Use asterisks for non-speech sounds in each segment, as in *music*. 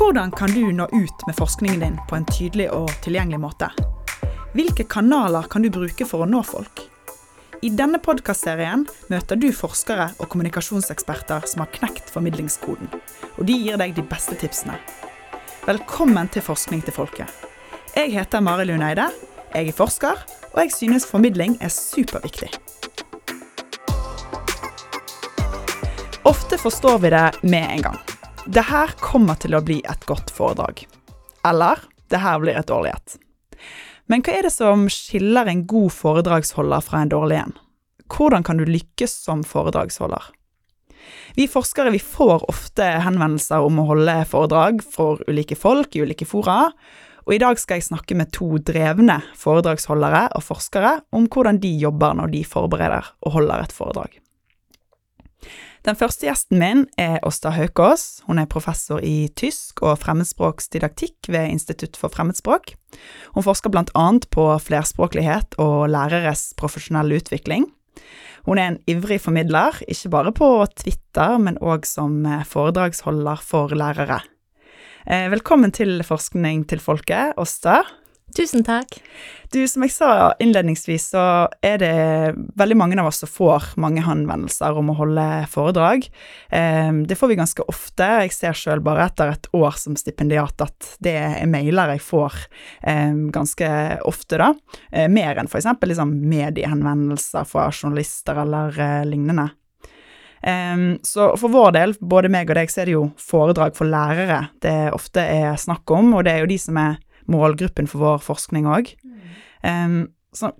Hvordan kan du nå ut med forskningen din på en tydelig og tilgjengelig måte? Hvilke kanaler kan du bruke for å nå folk? I denne podkastserien møter du forskere og kommunikasjonseksperter som har knekt formidlingskoden, og de gir deg de beste tipsene. Velkommen til Forskning til folket. Jeg heter Mari Lund Eide, jeg er forsker, og jeg synes formidling er superviktig. Ofte forstår vi det med en gang. Det her kommer til å bli et godt foredrag. Eller det her blir et dårlig et. Men hva er det som skiller en god foredragsholder fra en dårlig en? Hvordan kan du lykkes som foredragsholder? Vi forskere vi får ofte henvendelser om å holde foredrag for ulike folk i ulike fora, og i dag skal jeg snakke med to drevne foredragsholdere og forskere om hvordan de jobber når de forbereder og holder et foredrag. Den første gjesten min er Åsta Haukås. Hun er professor i tysk og fremmedspråksdidaktikk ved Institutt for fremmedspråk. Hun forsker blant annet på flerspråklighet og læreres profesjonelle utvikling. Hun er en ivrig formidler, ikke bare på Twitter, men òg som foredragsholder for lærere. Velkommen til Forskning til folket, Åsta. Tusen takk. Du, som jeg sa innledningsvis, så er det veldig mange av oss som får mange henvendelser om å holde foredrag. Det får vi ganske ofte. Jeg ser sjøl bare etter et år som stipendiat at det er mailer jeg får ganske ofte, da. Mer enn f.eks. Liksom mediehenvendelser fra journalister eller lignende. så for vår del, både meg og deg, så er det jo foredrag for lærere det ofte er snakk om, og det er jo de som er målgruppen for vår forskning òg. Um,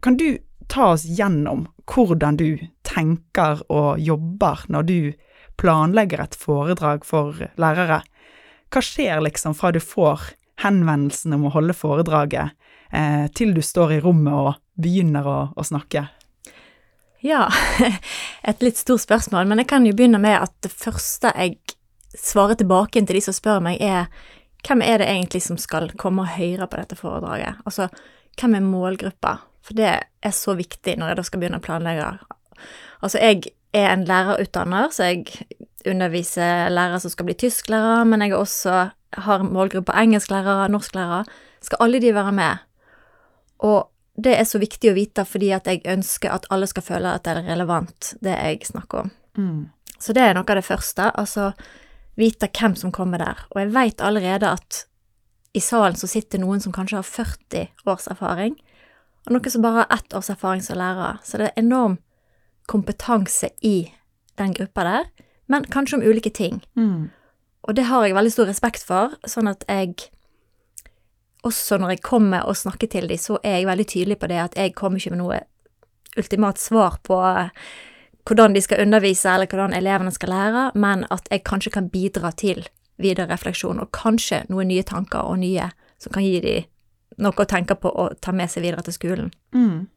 kan du ta oss gjennom hvordan du tenker og jobber når du planlegger et foredrag for lærere? Hva skjer liksom fra du får henvendelsen om å holde foredraget, eh, til du står i rommet og begynner å, å snakke? Ja, *laughs* et litt stort spørsmål, men jeg kan jo begynne med at det første jeg svarer tilbake til de som spør meg, er hvem er det egentlig som skal komme og høre på dette foredraget? Altså, hvem er målgruppa? For det er så viktig når jeg da skal begynne å planlegge. Altså, jeg er en lærerutdanner, så jeg underviser lærere som skal bli tysklærere, men jeg også har målgruppa engelsklærere, norsklærere. Skal alle de være med? Og det er så viktig å vite fordi at jeg ønsker at alle skal føle at det er relevant, det jeg snakker om. Mm. Så det er noe av det første. Altså, vite hvem som kommer der. Og jeg veit allerede at i salen så sitter noen som kanskje har 40 års erfaring, og noen som bare har ett års erfaring som lærer. Så det er enorm kompetanse i den gruppa der, men kanskje om ulike ting. Mm. Og det har jeg veldig stor respekt for, sånn at jeg også når jeg kommer og snakker til dem, så er jeg veldig tydelig på det at jeg kommer ikke med noe ultimat svar på hvordan de skal undervise, eller hvordan elevene skal lære, men at jeg kanskje kan bidra til videre refleksjon, og kanskje noen nye tanker og nye som kan gi dem noe å tenke på og ta med seg videre til skolen. Mm.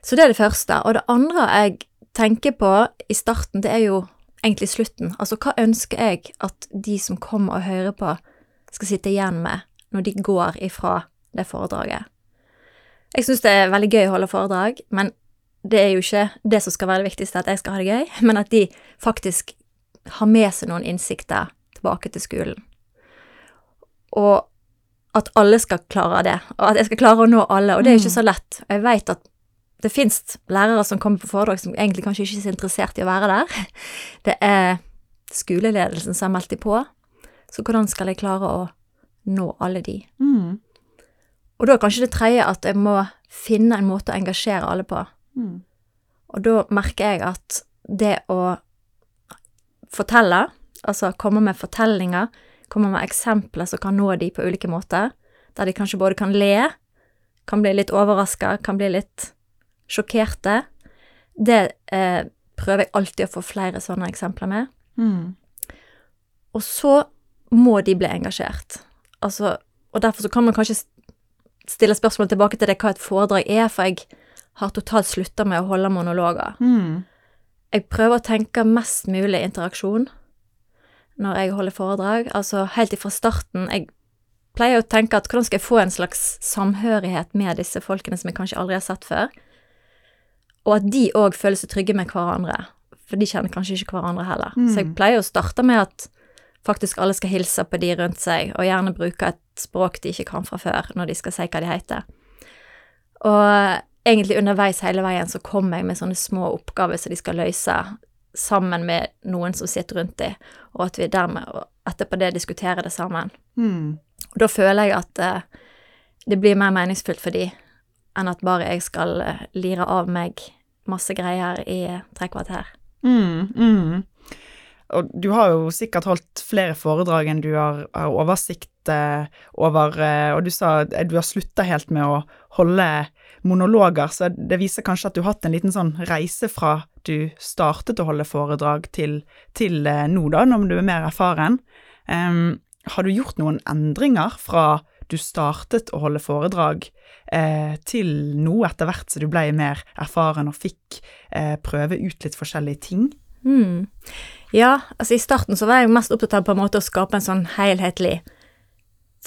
Så det er det første. Og det andre jeg tenker på i starten, det er jo egentlig slutten. Altså, hva ønsker jeg at de som kommer og hører på, skal sitte igjen med når de går ifra det foredraget? Jeg syns det er veldig gøy å holde foredrag, men det er jo ikke det som skal være det viktigste, at jeg skal ha det gøy, men at de faktisk har med seg noen innsikter tilbake til skolen. Og at alle skal klare det, og at jeg skal klare å nå alle, og det er jo ikke så lett. Og jeg veit at det fins lærere som kommer på foredrag som egentlig kanskje ikke er så interessert i å være der. Det er skoleledelsen som har meldt dem på, så hvordan skal jeg klare å nå alle de? Mm. Og da er kanskje det tredje at jeg må finne en måte å engasjere alle på. Mm. Og da merker jeg at det å fortelle, altså komme med fortellinger, komme med eksempler som kan nå de på ulike måter, der de kanskje både kan le, kan bli litt overraska, kan bli litt sjokkerte, det eh, prøver jeg alltid å få flere sånne eksempler med. Mm. Og så må de bli engasjert. Altså, og derfor så kan man kanskje stille spørsmål tilbake til det hva et foredrag er, for jeg har totalt slutta med å holde monologer. Mm. Jeg prøver å tenke mest mulig interaksjon når jeg holder foredrag. Altså helt ifra starten Jeg pleier å tenke at hvordan skal jeg få en slags samhørighet med disse folkene som jeg kanskje aldri har sett før? Og at de òg føler seg trygge med hverandre, for de kjenner kanskje ikke hverandre heller. Mm. Så jeg pleier å starte med at faktisk alle skal hilse på de rundt seg, og gjerne bruke et språk de ikke kan fra før, når de skal si hva de heter. Og egentlig underveis hele veien så kommer jeg med sånne små oppgaver som de skal løse sammen med noen som sitter rundt dem, og at vi dermed etterpå det diskuterer det sammen. Mm. Da føler jeg at uh, det blir mer meningsfullt for de enn at bare jeg skal eh, lire av meg masse greier i tre kvarter. Mm, mm. Og du har jo sikkert holdt flere foredrag enn du har, har oversikt eh, over, og du sa at du har slutta helt med å holde monologer, så det viser kanskje at du har hatt en liten sånn reise fra du startet å holde foredrag til, til eh, nå, da, når du er mer erfaren. Um, har du gjort noen endringer fra du startet å holde foredrag eh, til nå, etter hvert så du ble mer erfaren og fikk eh, prøve ut litt forskjellige ting? Mm. Ja, altså i starten så var jeg mest opptatt av på en måte å skape en sånn helhetlig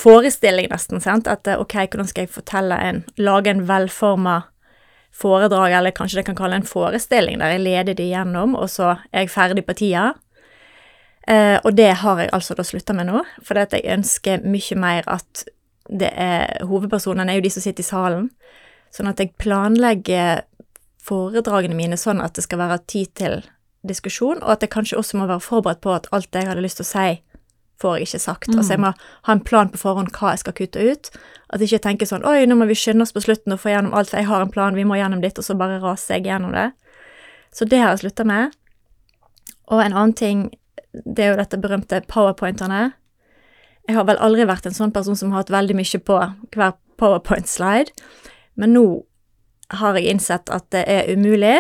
forestilling, nesten, sant. At eh, ok, hvordan skal jeg fortelle en Lage en velforma foredrag, eller kanskje det kan kalle en forestilling, der jeg leder de gjennom, og så er jeg ferdig på tida. Eh, og det har jeg altså da slutta med nå, for jeg ønsker mye mer at det er Hovedpersonene er jo de som sitter i salen, sånn at jeg planlegger foredragene mine sånn at det skal være tid til diskusjon, og at jeg kanskje også må være forberedt på at alt det jeg hadde lyst til å si, får jeg ikke sagt. Mm. Altså jeg må ha en plan på forhånd hva jeg skal kutte ut. At jeg ikke tenker sånn Oi, nå må vi skynde oss på slutten og få gjennom alt, for jeg har en plan, vi må gjennom ditt, og så bare raser jeg gjennom det. Så det har jeg slutta med. Og en annen ting, det er jo dette berømte powerpointerne. Jeg har vel aldri vært en sånn person som har hatt veldig mye på hver powerpoint-slide, men nå har jeg innsett at det er umulig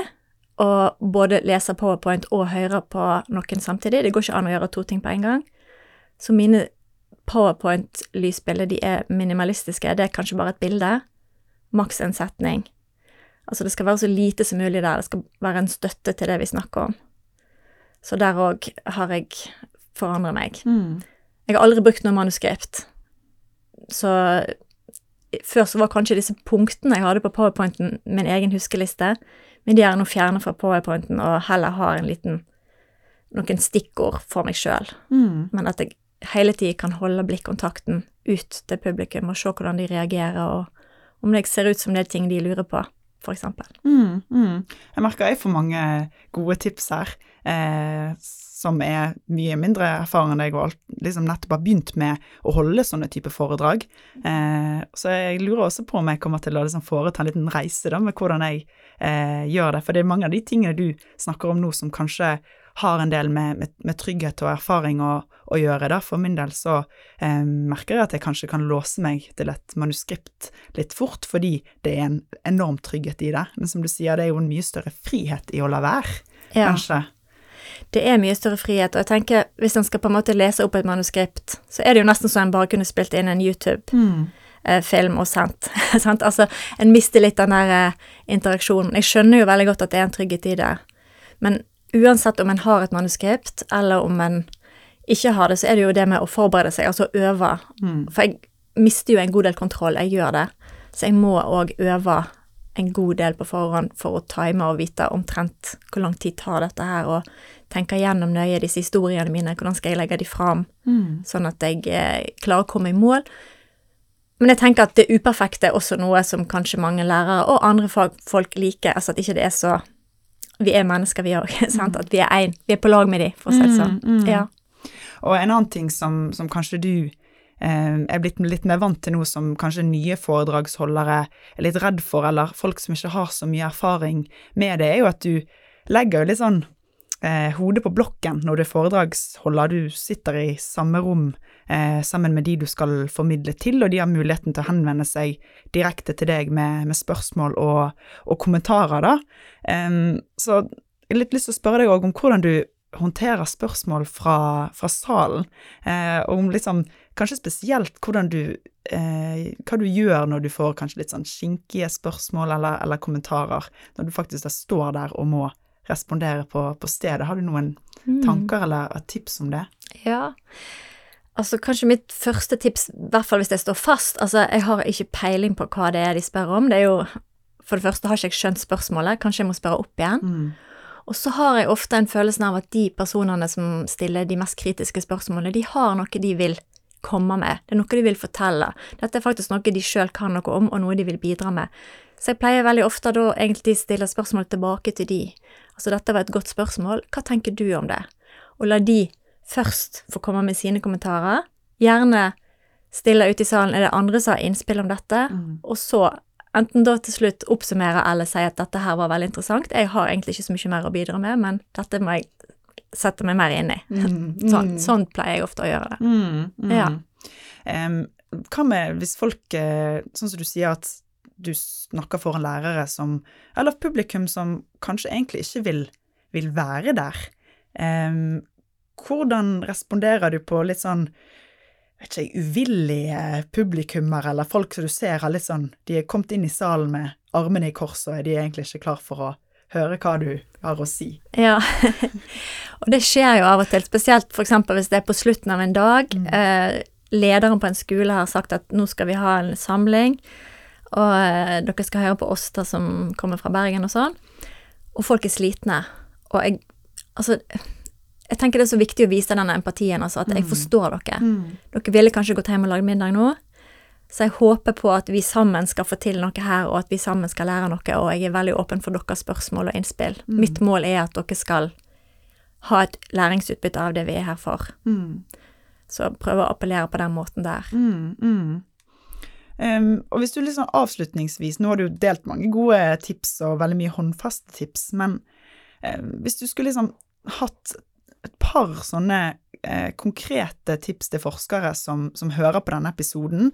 å både lese powerpoint og høre på noen samtidig. Det går ikke an å gjøre to ting på en gang. Så mine powerpoint-lysbilder, de er minimalistiske. Det er kanskje bare et bilde. Maks en setning. Altså det skal være så lite som mulig der. Det skal være en støtte til det vi snakker om. Så der òg har jeg forandret meg. Mm. Jeg har aldri brukt noe manuskript. Så før så var kanskje disse punktene jeg hadde på powerpointen min egen huskeliste, men de er nå fjernet fra powerpointen og heller har en liten noen stikkord for meg sjøl. Mm. Men at jeg hele tiden kan holde blikkontakten ut til publikum og se hvordan de reagerer, og om det ser ut som det er ting de lurer på, eksempel. Mm, mm. Jeg merker jeg får mange gode tips her, eh, som er mye mindre erfaren enn jeg og liksom nettopp har begynt med å holde sånne type foredrag. Eh, så jeg lurer også på om jeg kommer til å liksom foreta en liten reise da, med hvordan jeg eh, gjør det. For det er mange av de tingene du snakker om nå som kanskje har en del med, med, med trygghet og erfaring å, å, gjøre. Da. For min del så eh, merker jeg at jeg kanskje kan låse meg til et manuskript litt fort, fordi det er en enorm trygghet i det. Men som du sier, det er jo en mye større frihet i å la være, Ja. kanskje. Det er mye større frihet, og jeg tenker hvis en skal på en måte lese opp et manuskript, så er det jo nesten så en bare kunne spilt inn en YouTube-film Mm. og sendt. *laughs* sant? Altså, en mister litt den der eh, interaksjonen. Jeg skjønner jo veldig godt at det er en trygghet i det, men uansett om en har et manuskript, eller om en ikke har det, så er det jo det med å forberede seg, altså øve. Mm. For jeg mister jo en god del kontroll, jeg gjør det. Så jeg må òg øve en god del på forhånd for å time og vite omtrent hvor lang tid tar dette her, og tenke gjennom nøye disse historiene mine, hvordan skal jeg legge de fram, Mm. sånn at jeg eh, klarer å komme i mål. Men jeg tenker at det uperfekte er også noe som kanskje mange lærere og andre fagfolk liker, altså at ikke det er så Vi er mennesker, vi òg, *laughs* Mm. At vi er én. Vi er på lag med de, for å si det sånn. Mm, mm. Ja. Og en annen ting som, som kanskje du eh, er blitt litt mer vant til nå, som kanskje nye foredragsholdere er litt redd for, eller folk som ikke har så mye erfaring med det, er jo at du legger jo litt sånn eh, hodet på blokken når du er foredragsholder. Du sitter i samme rom eh, sammen med de du skal formidle til, og de har muligheten til å henvende seg direkte til deg med, med spørsmål og, og kommentarer, da. Em, så jeg har litt lyst til å spørre deg òg om hvordan du håndterer spørsmål fra, fra salen, eh, og om liksom, kanskje spesielt hvordan du eh, Hva du gjør når du får kanskje litt sånn skinkige spørsmål eller, eller kommentarer, når du faktisk står der og må respondere på, på stedet. Har du noen Mm. tanker eller tips om det? Ja. Altså, kanskje mitt første tips, i hvert fall hvis jeg står fast Altså, jeg har ikke peiling på hva det er de spør om. Det er jo For det første har ikke jeg skjønt spørsmålet. Kanskje jeg må spørre opp igjen. Mm. Og så har jeg ofte en følelse av at de personene som stiller de mest kritiske spørsmålene, de har noe de vil komme med, det er noe de vil fortelle. Dette er faktisk noe de sjøl kan noe om, og noe de vil bidra med. Så jeg pleier veldig ofte da egentlig stille spørsmål tilbake til de. Altså, dette var et godt spørsmål, hva tenker du om det? Og la de først få komme med sine kommentarer. Gjerne stille ute i salen er det andre som har innspill om dette, Mm. og så enten da til slutt oppsummere eller si at dette her var veldig interessant. Jeg har egentlig ikke så mye mer å bidra med, men dette må jeg sette meg mer inn i. *laughs* Sånn, sånn pleier jeg ofte å gjøre det. Mm, mm. Ja. Um, hva med hvis folk eh, Sånn som du sier at du snakker foran lærere som Eller publikum som kanskje egentlig ikke vil, vil være der. Um, hvordan responderer du på litt sånn vet ikke uvillige publikummer, eller folk som du ser har litt sånn De er kommet inn i salen med armene i kors, og de er egentlig ikke klar for å høre hva du har å si. Ja, *laughs* og det skjer jo av og til, spesielt eksempel hvis det er på slutten av en dag. Eh, lederen på en skole har sagt at nå skal vi ha en samling, og eh, dere skal høre på oss da som kommer fra Bergen og sånn. Og folk er slitne. Og jeg, altså, jeg tenker det er så viktig å vise denne empatien, altså at jeg forstår dere. Dere ville kanskje gått hjem og lagd middag nå, så jeg håper på at vi sammen skal få til noe her, og at vi sammen skal lære noe, og jeg er veldig åpen for deres spørsmål og innspill. Mitt mål er at dere skal ha et læringsutbytte av det vi er her for. Mm. Så prøve å appellere på den måten der. Mm, mm. Em, og hvis du liksom avslutningsvis, nå har du delt mange gode tips og veldig mye håndfaste tips, men um, hvis du skulle liksom hatt et par sånne eh, konkrete tips til forskere som, som hører på denne episoden,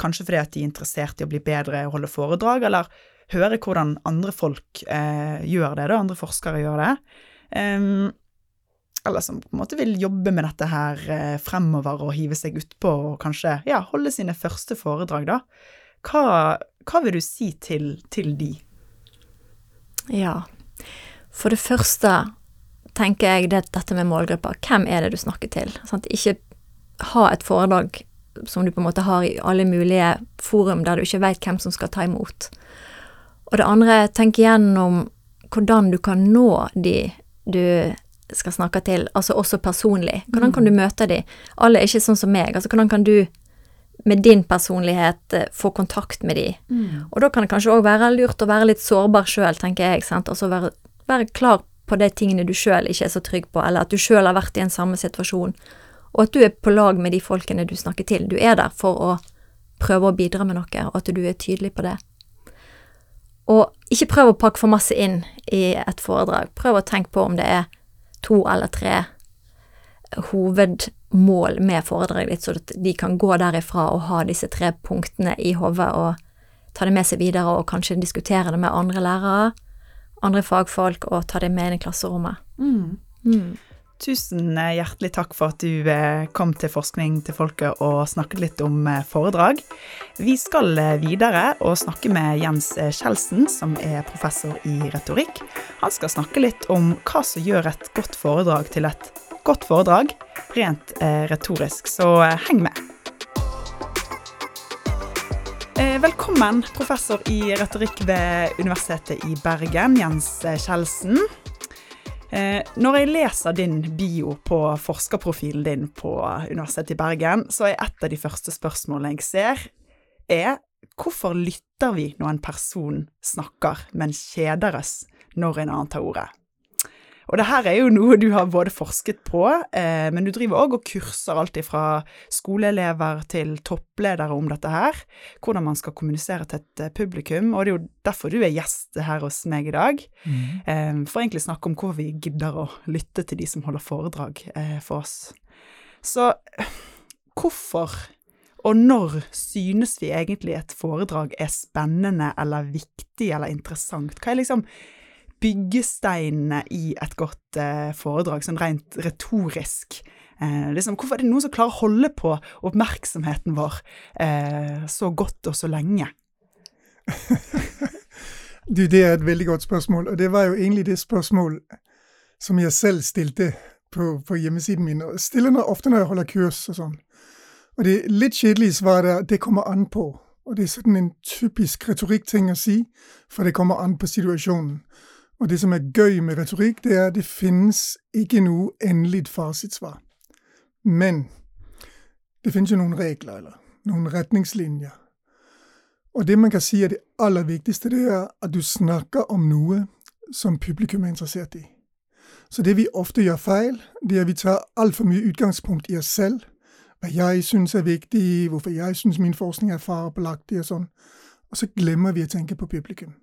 kanskje fordi at de er interessert i å bli bedre og holde foredrag, eller høre hvordan andre folk eh, gjør det, da, andre forskere gjør det, Um, eller som på en måte vil jobbe med dette her eh, fremover og hive seg utpå og kanskje ja, holde sine første foredrag, da. Hva, hva vil du si til, til de? Ja. For det første tenker jeg det, dette med målgrupper. Hvem er det du snakker til? Sant? Ikke ha et foredrag som du på en måte har i alle mulige forum der du ikke vet hvem som skal ta imot. Og det andre, tenk igjennom hvordan du kan nå de du skal snakke til, altså også personlig. Hvordan kan du møte de? Alle er ikke sånn som meg. Altså hvordan kan du med din personlighet eh, få kontakt med de? Og da kan det kanskje òg være lurt å være litt sårbar sjøl, tenker jeg. sant? Altså være, være klar på de tingene du sjøl ikke er så trygg på, eller at du sjøl har vært i en samme situasjon. Og at du er på lag med de folkene du snakker til. Du er der for å prøve å bidra med noe, og at du er tydelig på det. Og ikke prøv å pakke for masse inn i et foredrag. Prøv å tenke på om det er to eller tre hovedmål med foredraget ditt, så at de kan gå derifra og ha disse tre punktene i hodet og ta det med seg videre og kanskje diskutere det med andre lærere, andre fagfolk, og ta det med inn i klasserommet. Mm. Tusen eh, hjertelig takk for at du eh, kom til Forskning til folket og snakket litt om eh, foredrag. Vi skal videre og snakke med Jens Kjeldsen, som er professor i retorikk. Han skal snakke litt om hva som gjør et godt foredrag til et godt foredrag, rent retorisk, så heng med. Eh, Velkommen, professor i retorikk ved Universitetet i Bergen, Jens eh, Kjeldsen. Eh, når jeg leser din bio på forskerprofilen din på Universitetet i Bergen, så er et av de første spørsmålene jeg ser, er hvorfor lytter vi når en person snakker, men kjeder oss når en annen tar ordet? Og det her er jo noe du har både forsket på, eh, men du driver òg og kurser alt fra skoleelever til toppledere om dette her. Hvordan man skal kommunisere til et eh, publikum, og det er jo derfor du er gjest her hos meg i dag. Eh, for egentlig snakke om hvor vi gidder å lytte til de som holder foredrag eh, for oss. Så hvorfor og når synes vi egentlig et foredrag er spennende eller viktig eller interessant? Hva er liksom byggesteinene i et godt eh, foredrag, sånn rent retorisk? Eh, liksom, hvorfor er det noen som klarer å holde på oppmerksomheten vår eh, så godt og så lenge? *laughs* Du, det er et veldig godt spørsmål, og det var jo egentlig det spørsmål som jeg selv stilte på, på hjemmesiden min. Og stiller når, ofte når jeg holder kurs og sånn. Og det litt kjedelige svaret er det kommer an på. Og det er sånn en typisk retorikkting å si, for det kommer an på situasjonen. Og det som er gøy med retorikk, det er at det finnes ikke noe endelig fasitsvar. Men det finnes jo noen regler, eller noen retningslinjer. Og det man kan si er det aller viktigste, det er at du snakker om noe som publikum er interessert i. Så det vi ofte gjør feil, det er at vi tar altfor mye utgangspunkt i oss selv. Hva jeg syns er viktig, hvorfor jeg syns min forskning er farbelagtig og sånn. Og så glemmer vi å tenke på publikum.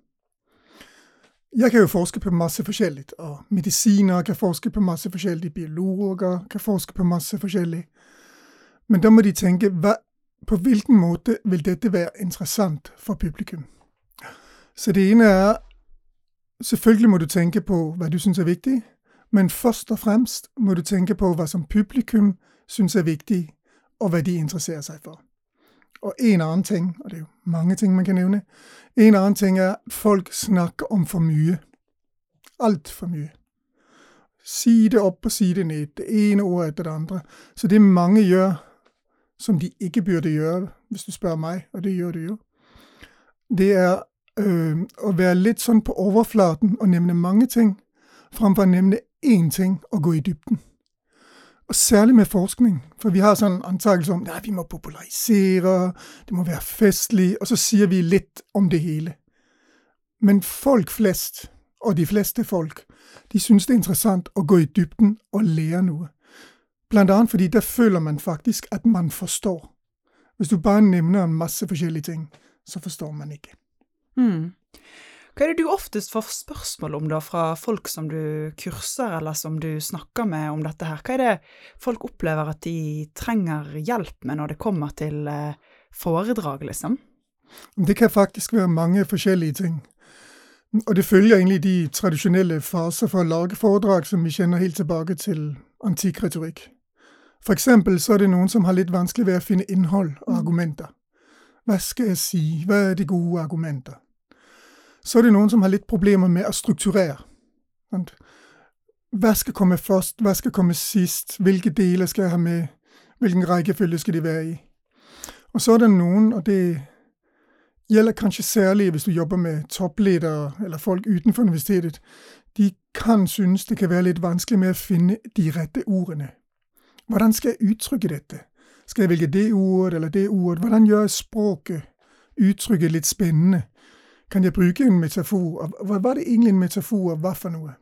Jeg kan jo forske på masse forskjellig, og medisinere kan forske på masse forskjellig, biologer kan forske på masse forskjellig. Men da må de tenke hva, på hvilken måte vil dette være interessant for publikum. Så det ene er selvfølgelig må du tenke på hva du syns er viktig, men først og fremst må du tenke på hva som publikum syns er viktig, og hva de interesserer seg for. Og en annen ting, og det er jo mange ting man kan nevne, en annen ting er at folk snakker om for mye. Altfor mye. Side opp og side ned, det ene ordet etter det andre. Så det mange gjør, som de ikke burde gjøre, hvis du spør meg, og det gjør du jo, det er øh, å være litt sånn på overflaten og nevne mange ting, framfor å nevne én ting og gå i dybden. Og særlig med forskning, for vi har sånn antakelse om at vi må popularisere, det må være festlig, og så sier vi litt om det hele. Men folk flest, og de fleste folk, de syns det er interessant å gå i dybden og lære noe. Blant annet fordi da føler man faktisk at man forstår. Hvis du bare nevner en masse forskjellige ting, så forstår man ikke. Mm. Hva er det du oftest får spørsmål om da fra folk som du kurser, eller som du snakker med om dette her? Hva er det folk opplever at de trenger hjelp med når det kommer til eh, foredrag, liksom? Det kan faktisk være mange forskjellige ting. Og det følger egentlig de tradisjonelle faser for å lage foredrag som vi kjenner helt tilbake til antikk retorikk. For eksempel så er det noen som har litt vanskelig ved å finne innhold og mm. argumenter. Hva skal jeg si, hva er de gode argumenter? Så er det noen som har litt problemer med å strukturere. Hva skal komme først, hva skal komme sist, hvilke deler skal jeg ha med, hvilken rekkefølge skal de være i. Og så er det noen, og det gjelder kanskje særlig hvis du jobber med toppledere eller folk utenfor universitetet, de kan synes det kan være litt vanskelig med å finne de rette ordene. Hvordan skal jeg uttrykke dette? Skal jeg velge det ordet eller det ordet? Hvordan gjør jeg språket, uttrykket, litt spennende? Kan jeg bruke en metafor? Og hva var det egentlig en metafor og hva for noe?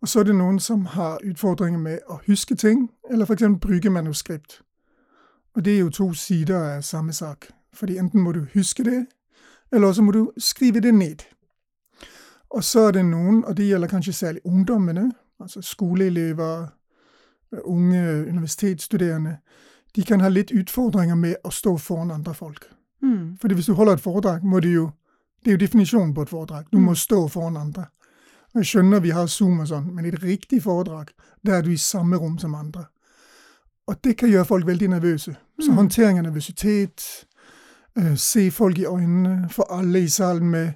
Og så er det noen som har utfordringer med å huske ting, eller f.eks. bruke manuskript. Og det er jo to sider av samme sak. Fordi enten må du huske det, eller så må du skrive det ned. Og så er det noen, og det gjelder kanskje særlig ungdommene, altså skoleelever, unge universitetsstuderende, de kan ha litt utfordringer med å stå foran andre folk. Mm. Fordi hvis du holder et foredrag, må du jo det er jo definisjonen på et foredrag. Du må mm. stå foran andre. Jeg skjønner vi har Zoom og sånn, men i et riktig foredrag, der er du i samme rom som andre. Og det kan gjøre folk veldig nervøse. Så mm. håndtering av nervøsitet, uh, se folk i øynene, få alle i salen med,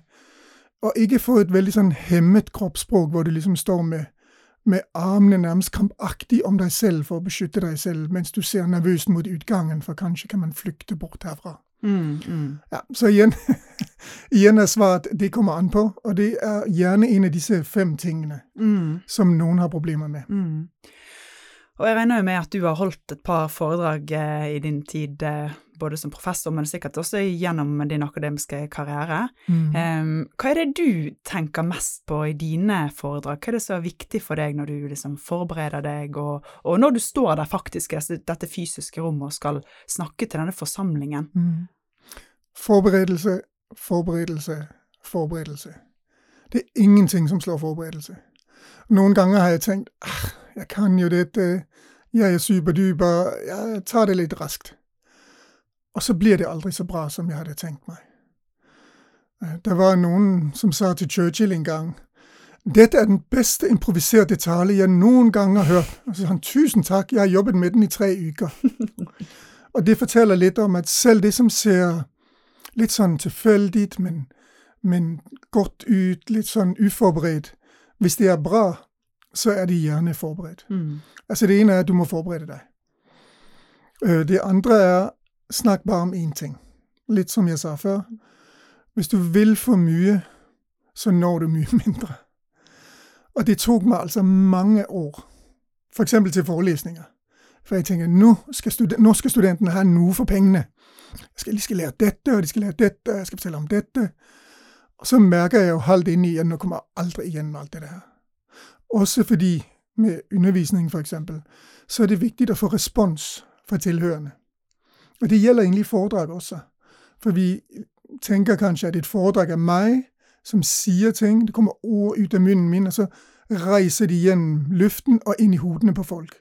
og ikke få et veldig sånn hemmet kroppsspråk hvor du liksom står med, med armene nærmest krampaktig om deg selv for å beskytte deg selv, mens du ser nervøst mot utgangen, for kanskje kan man flykte bort herfra. Mm, mm. Ja, så igjen, igjen er svaret det kommer an på, og det er gjerne en av disse fem tingene mm. som noen har problemer med. Mm. Og jeg regner jo med at du har holdt et par foredrag eh, i din tid, eh, både som professor, men sikkert også gjennom din akademiske karriere. Mm. Um, hva er det du tenker mest på i dine foredrag? Hva er det som er viktig for deg når du liksom forbereder deg, og, og når du står der faktisk i dette fysiske rommet og skal snakke til denne forsamlingen? Mm. Forberedelse, forberedelse, forberedelse. Det er ingenting som slår forberedelse. Noen ganger har jeg tenkt ah, jeg kan jo dette, jeg er superduper, jeg tar det litt raskt. Og så blir det aldri så bra som jeg hadde tenkt meg. Eh, det var noen som sa til Churchill en gang dette er den beste improviserte tale jeg noen gang har hørt. Og så sa han tusen takk, jeg har jobbet med den i tre uker. *laughs* og det forteller litt om at selv det som ser litt sånn tilfeldig, men, men godt ut, litt sånn uforberedt, hvis det er bra, så er de gjerne forberedt. Mm. Altså det ene er at du må forberede deg. Øh, det andre er snakk bare om én ting. Litt som jeg sa før. Hvis du vil for mye, så når du mye *laughs* mindre. Og det tok meg altså mange år, for til forelesninger. For jeg tenker nå skal, nå skal studentene ha noe for pengene. Skal, de skal lære dette, og de skal lære dette, og jeg skal fortelle om dette. Og så merker jeg jo halvt inni at nå kommer jeg aldri igjennom alt det her. Også fordi med undervisning, for så er det viktig å få respons fra tilhørende. Og det gjelder egentlig foredrag også. For vi tenker kanskje at et foredrag er meg som sier ting. Det kommer ord ut av munnen min, og så reiser de gjennom luften og inn i hodene på folk.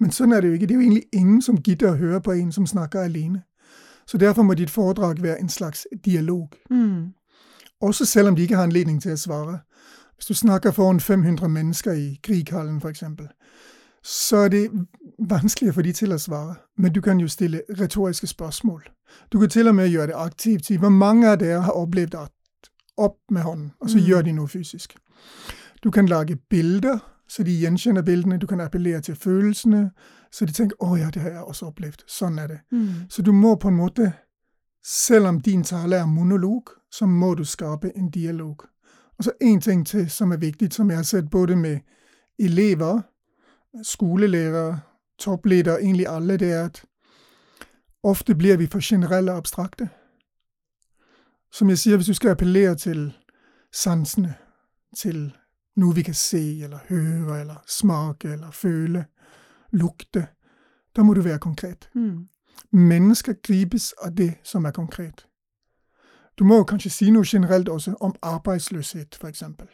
Men sånn er det jo ikke. Det er jo egentlig ingen som gidder å høre på en som snakker alene. Så derfor må ditt foredrag være en slags dialog. Mm. Også selv om de ikke har anledning til å svare. Hvis du snakker foran 500 mennesker i Krighallen, f.eks., så er det vanskeligere for de til å svare. Men du kan jo stille retoriske spørsmål. Du kan til og med gjøre det aktivt. Si hvor mange av dere har opplevd at opp med hånden, og så Mm. gjør de noe fysisk. Du kan lage bilder, så de gjenkjenner bildene. Du kan appellere til følelsene, så de tenker 'Å ja, det har jeg også opplevd'. Sånn er det. Mm. Så du må på en måte, selv om din tale er monolog, så må du skape en dialog. Og så én ting til som er viktig, som jeg har sett både med elever, skolelærere, toppledere, egentlig alle, det er at ofte blir vi for generelle og abstrakte. Som jeg sier, hvis du skal appellere til sansene, til noe vi kan se eller høre eller smake eller føle, lukte, da må du være konkret. Mm. Mennesker gripes av det som er konkret. Du må kanskje si noe generelt også om arbeidsløshet, eksempel.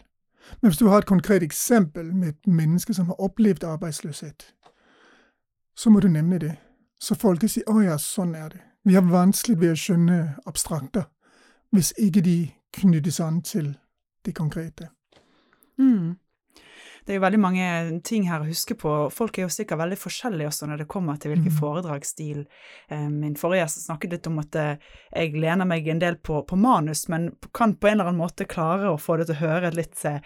Men hvis du har et konkret eksempel med et menneske som har opplevd arbeidsløshet, så må du nevne det. Så folk sier si 'Å ja, sånn er det'. Vi har vanskelig ved å skjønne abstrakter hvis ikke de knyttes an til det konkrete. Mm. Det er jo veldig mange ting her å huske på. Folk er jo sikkert veldig forskjellige også når det kommer til hvilken Mm. foredragsstil. Eh, Min forrige gjest snakket litt om at eh, jeg lener meg en del på, på manus, men kan på en eller annen måte klare å få det til å høre litt eh,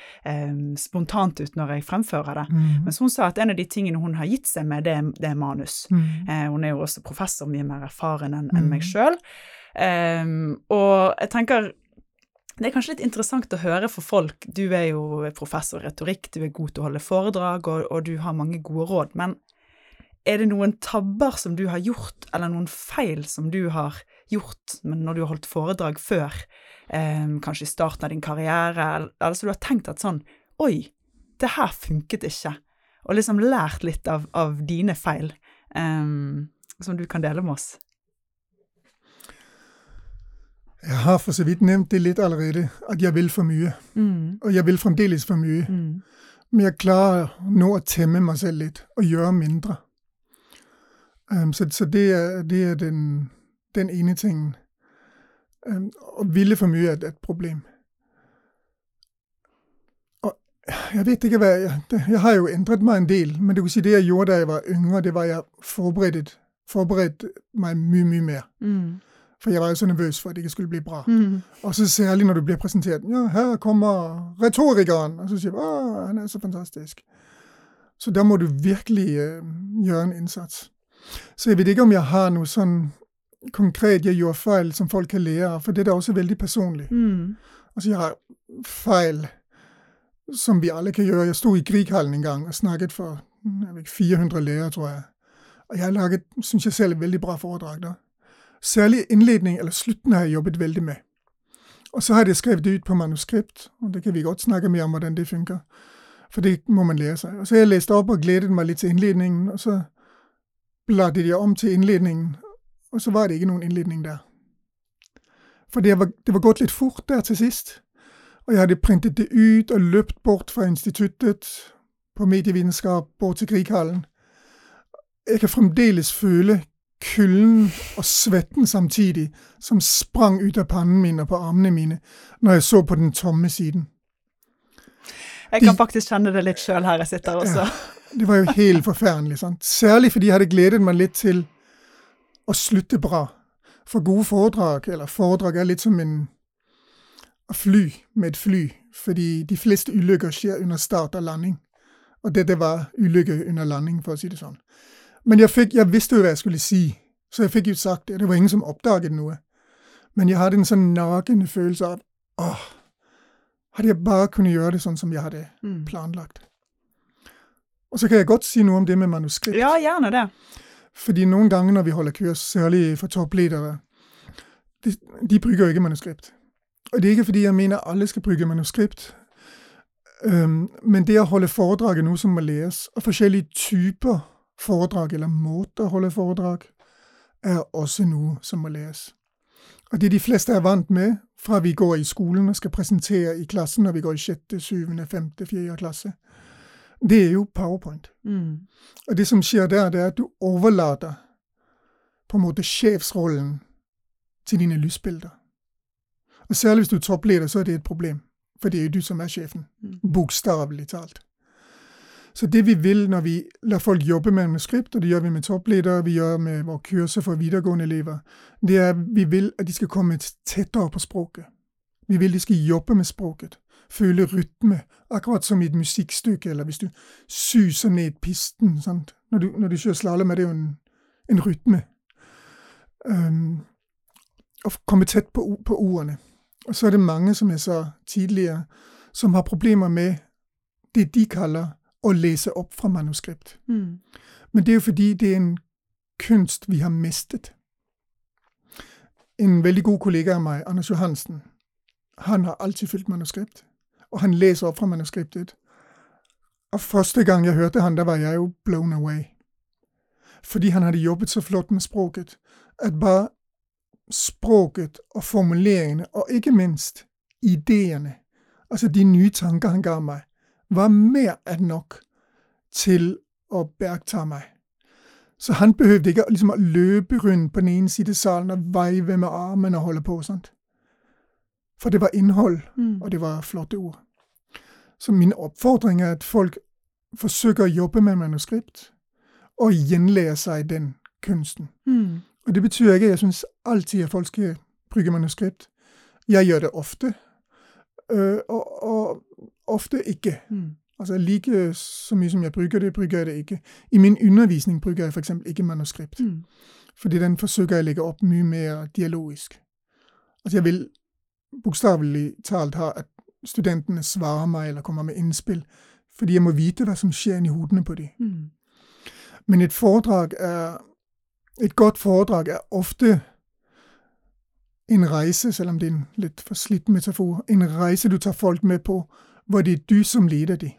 spontant ut når jeg fremfører det. Mm. Mens hun sa at en av de tingene hun har gitt seg med, det, det er manus. Mm. Eh, hun er jo også professor, mye mer erfaren enn Mm. enn meg sjøl. og jeg tenker det er kanskje litt interessant å høre for folk. Du er jo professor i retorikk, du er god til å holde foredrag, og, og du har mange gode råd. Men er det noen tabber som du har gjort, eller noen feil som du har gjort når du har holdt foredrag før, eh, kanskje i starten av din karriere, eller, eller så du har tenkt at sånn Oi, det her funket ikke. Og liksom lært litt av, av dine feil, eh, som du kan dele med oss. Jeg har for så vidt nevnt det litt allerede, at jeg vil for mye. Mm. Og jeg vil fremdeles for mye. Mm. Men jeg klarer nå å temme meg selv litt, og gjøre mindre. Um, så så det, er, det er den, den ene tingen. Um, å ville for mye er et problem. Og jeg vet ikke hva jeg, jeg har jo endret meg en del, men det, si det jeg gjorde da jeg var yngre, det var jeg forberedt, forberedt meg mye, mye mer. Mm. For jeg var jo så nervøs for at det ikke skulle bli bra. Mm. Og så særlig når du blir presentert. Ja, her kommer retorikeren. Og så sier du åh, han er så fantastisk. Så da må du virkelig øh, gjøre en innsats. Så jeg vet ikke om jeg har noe sånn konkret jeg gjorde feil som folk kan lære av, for det er da også veldig personlig. Mm. Altså, jeg har feil som vi alle kan gjøre. Jeg sto i Grieghallen en gang og snakket for jeg vet, 400 lærere, tror jeg. Og jeg har laget, syns jeg selv, et veldig bra foredrag da. Særlig innledning, eller slutten, har jeg jobbet veldig med. Og så har jeg skrevet det ut på manuskript, og det kan vi godt snakke mer om hvordan det funker. For det må man lære seg. Og så har jeg lest opp og gledet meg litt til innledningen, og så bladde jeg om til innledningen, og så var det ikke noen innledning der. For det var, det var gått litt fort der til sist. Og jeg hadde printet det ut og løpt bort fra instituttet på medievitenskap, bort til Grieghallen. Jeg kan fremdeles føle kulden og svetten samtidig, som sprang ut av pannen min og på armene mine når jeg så på den tomme siden. Jeg kan faktisk kjenne det litt sjøl her jeg sitter også. Det var jo helt forferdelig. sant? Særlig fordi jeg hadde gledet meg litt til å slutte bra. For gode foredrag, eller foredrag er litt som en å fly med et fly, fordi de fleste ulykker skjer under start og landing. Og dette var ulykke under landing, for å si det sånn. Men jeg, fikk, jeg visste jo hva jeg skulle si, så jeg fikk jo sagt det. Det var ingen som oppdaget noe. Men jeg hadde en sånn nagende følelse av åh, hadde jeg bare kunnet gjøre det sånn som jeg hadde Mm. planlagt. Og så kan jeg godt si noe om det med manuskript. Ja, gjerne det. Fordi noen ganger når vi holder kurs, særlig for toppledere, de, de bruker jo ikke manuskript. Og det er ikke fordi jeg mener alle skal bruke manuskript, um, men det å holde foredrag er noe som må læres. Og forskjellige typer foredrag, eller måter å holde foredrag, er også noe som må læres. Og det de fleste er vant med fra vi går i skolen og skal presentere i klassen når vi går i sjette, syvende, femte, fjerde klasse, det er jo powerpoint. Mm. Og det som skjer der, det er at du overlater på en måte sjefsrollen til dine lysbilder. Og særlig hvis du er toppleder, så er det et problem. For det er jo du som er sjefen. Mm. Bokstavelig talt. Så det vi vil når vi lar folk jobbe med manuskript, og det gjør vi med toppledere, vi gjør med våre kurser for videregående elever, det er at vi vil at de skal komme tettere på språket. Vi vil de skal jobbe med språket. Føle rytme, akkurat som i et musikkstykke, eller hvis du suser ned pisten. Sant? Når, du, når du kjører slalåm, er det jo en, en rytme. Um, og komme tett på, på ordene. Og så er det mange, som jeg sa tidligere, som har problemer med det de kaller å lese opp fra manuskript. Mm. Men det er jo fordi det er en kunst vi har mistet. En veldig god kollega av meg, Anders Johansen, han har alltid fulgt manuskript. Og han leser opp fra manuskriptet. Og første gang jeg hørte han, da var jeg jo blown away. Fordi han hadde jobbet så flott med språket, at bare språket og formuleringene, og ikke minst ideene, altså de nye tanker han ga meg, var mer enn nok til å bergta meg. Så han behøvde ikke liksom, å løpe rundt på den ene side av salen og veive med armen og holde på. Sånt. For det var innhold, Mm. og det var flotte ord. Så min oppfordring er at folk forsøker å jobbe med manuskript, og gjenlære seg den kunsten. Mm. Og det betyr ikke at jeg syns alltid at folk skal bruke manuskript. Jeg gjør det ofte, og, og ofte ikke. Mm. Altså like så mye som jeg bruker det, bruker jeg det ikke. I min undervisning bruker jeg f.eks. ikke manuskript, Mm. fordi den forsøker jeg å legge opp mye mer dialogisk. Altså jeg vil bokstavelig talt ha at studentene svarer meg eller kommer med innspill, fordi jeg må vite hva som skjer inni hodene på dem. Mm. Men et foredrag er Et godt foredrag er ofte en reise, selv om det er en litt for slitt metafor, en reise du tar folk med på, hvor det er du som leder dem.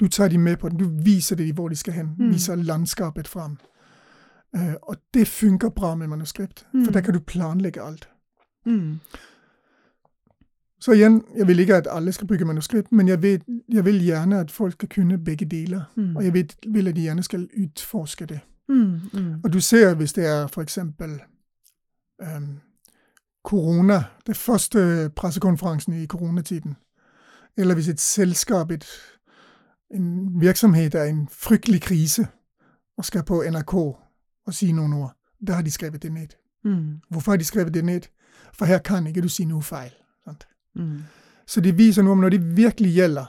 Du tar dem med på den, du viser dem hvor de skal hen, Mm. viser landskapet fram. Uh, og det funker bra med manuskript, Mm. for der kan du planlegge alt. Mm. Så igjen, jeg vil ikke at alle skal bruke manuskript, men jeg vil, jeg vil gjerne at folk skal kunne begge deler. Mm. Og jeg vil, vil at de gjerne skal utforske det. Mm. Mm. Og du ser, hvis det er for eksempel korona, det første pressekonferansen i koronatiden, eller hvis et selskap, et, en virksomhet er i en fryktelig krise, og skal på NRK og si noen ord, da har de skrevet det ned. Mm. Hvorfor har de skrevet det ned? For her kan ikke du si noe feil. Sant? Mm. Så det viser noe om når det virkelig gjelder,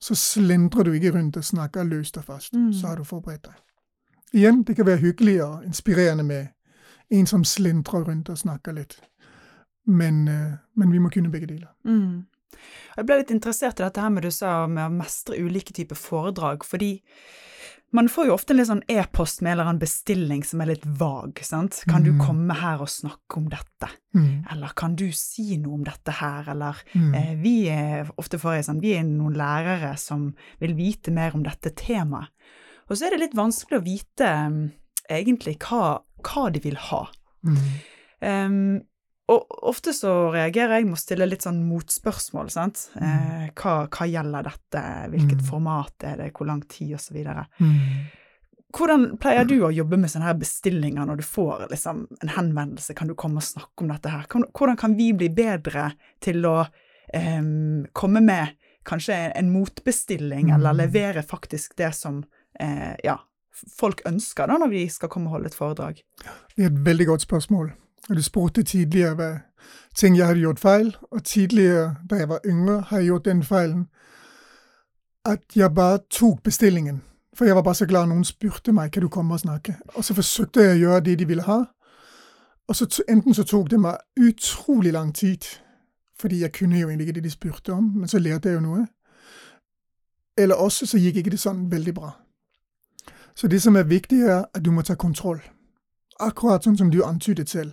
så slendrer du ikke rundt og snakker løst og fast. Mm. Så har du forberedt deg. Igjen, det kan være hyggelig og inspirerende med en som slentrer rundt og snakker litt. Men, eh, men vi må kunne begge deler. Mm. Jeg ble litt interessert i dette her med du sa med å mestre ulike typer foredrag, fordi man får jo ofte en litt sånn e-post med en eller annen bestilling som er litt vag, sant. Kan du Mm. komme her og snakke om dette? Mm. Eller kan du si noe om dette her? Eller Mm. eh, vi er ofte får jeg sånn, vi er noen lærere som vil vite mer om dette temaet. Og så er det litt vanskelig å vite um, egentlig hva, hva de vil ha. Mm. Um, og ofte så reagerer jeg med å stille litt sånn motspørsmål, sant. Eh, hva, hva gjelder dette, hvilket Mm. format er det, hvor lang tid, videre. Mm. Hvordan pleier du å jobbe med sånne her bestillinger når du får liksom en henvendelse, kan du komme og snakke om dette her? Hvordan kan vi bli bedre til å em, komme med kanskje en motbestilling, eller Mm. levere faktisk det som eh, ja, folk ønsker da når vi skal komme og holde et foredrag? Det er et veldig godt spørsmål. Du spurte tidligere hva ting jeg hadde gjort feil, og tidligere, da jeg var yngre, har jeg gjort den feilen at jeg bare tok bestillingen. For jeg var bare så glad noen spurte meg kan du komme og snakke. Og så forsøkte jeg å gjøre det de ville ha. Og så enten så tok det meg utrolig lang tid, fordi jeg kunne jo egentlig ikke det de spurte om, men så lærte jeg jo noe. Eller også så gikk ikke det sånn veldig bra. Så det som er viktig, er at du må ta kontroll. Akkurat sånn som du antydet selv.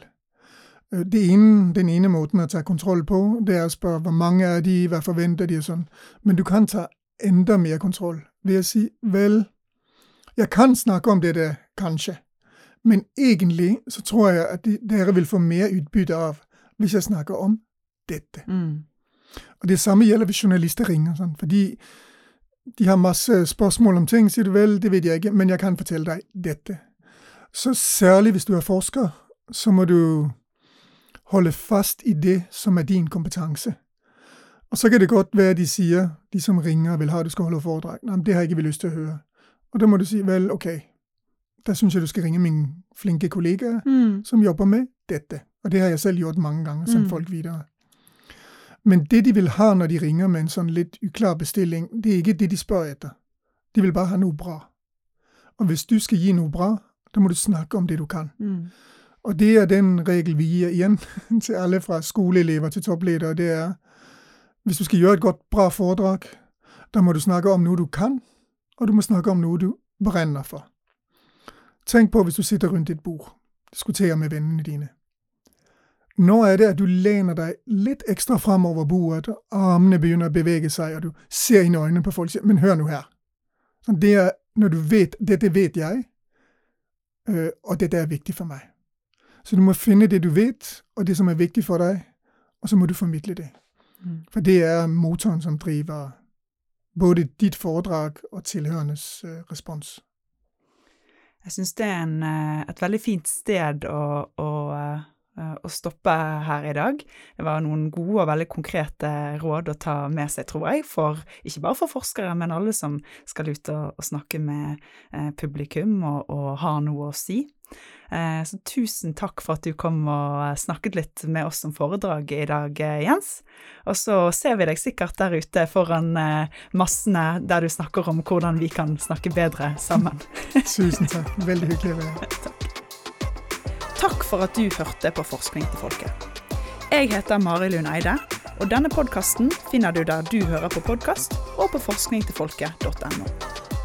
Øh, det ene, den ene måten å ta kontroll på, det er å spørre hvor mange er de, hva forventer de og sånn. Men du kan ta enda mer kontroll ved å si vel, jeg kan snakke om dette, kanskje, men egentlig så tror jeg at de, dere vil få mer utbytte av hvis jeg snakker om dette. Mm. Og det samme gjelder hvis journalister ringer, sånn, fordi de har masse spørsmål om ting. Sier du vel, det vet jeg ikke, men jeg kan fortelle deg dette. Så særlig hvis du er forsker, så må du holde fast i det som er din kompetanse. Og så kan det godt være de sier, de som ringer og vil ha du skal holde foredrag, nei, det har jeg ikke lyst til å høre. Og da må du si vel, ok, da syns jeg du skal ringe min flinke kollega Mm. som jobber med dette. Og det har jeg selv gjort mange ganger, sendt Mm. folk videre. Men det de vil ha når de ringer med en sånn litt uklar bestilling, det er ikke det de spør etter. De vil bare ha noe bra. Og hvis du skal gi noe bra, da må du snakke om det du kan. Mm. Og det er den regel vi gir igjen *laughs* til alle fra skoleelever til toppledere. Det er hvis du skal gjøre et godt, bra foredrag, da må du snakke om noe du kan, og du må snakke om noe du brenner for. Tenk på hvis du sitter rundt et bord, diskuterer med vennene dine. Nå er det at du lener deg litt ekstra framover bordet, armene begynner å bevege seg, og du ser inn i øynene på folk 'men hør nå her'. Det er når du vet 'dette vet jeg', øh, og dette er viktig for meg. Så du må finne det du vet, og det som er viktig for deg, og så må du formidle det. Mm. For det er motoren som driver både ditt foredrag og tilhørendes øh, respons. Jeg syns det er en, eh, et veldig fint sted å, å, eh, å stoppe her i dag. Det var noen gode og veldig konkrete råd å ta med seg, tror jeg, for ikke bare for forskere, men alle som skal ut og, og snakke med eh, publikum og, og har noe å si. Eh, så tusen takk for at du kom og snakket litt med oss om foredraget i dag, eh, Jens. Og så ser vi deg sikkert der ute foran eh, massene der du snakker om hvordan vi kan snakke bedre sammen. Tusen takk. Veldig hyggelig å være her. *laughs* Takk for at du hørte på Forskning til folket. Jeg heter Mari Lund Eide, og denne podkasten finner du der du hører på podkast, og på forskningtilfolket.no.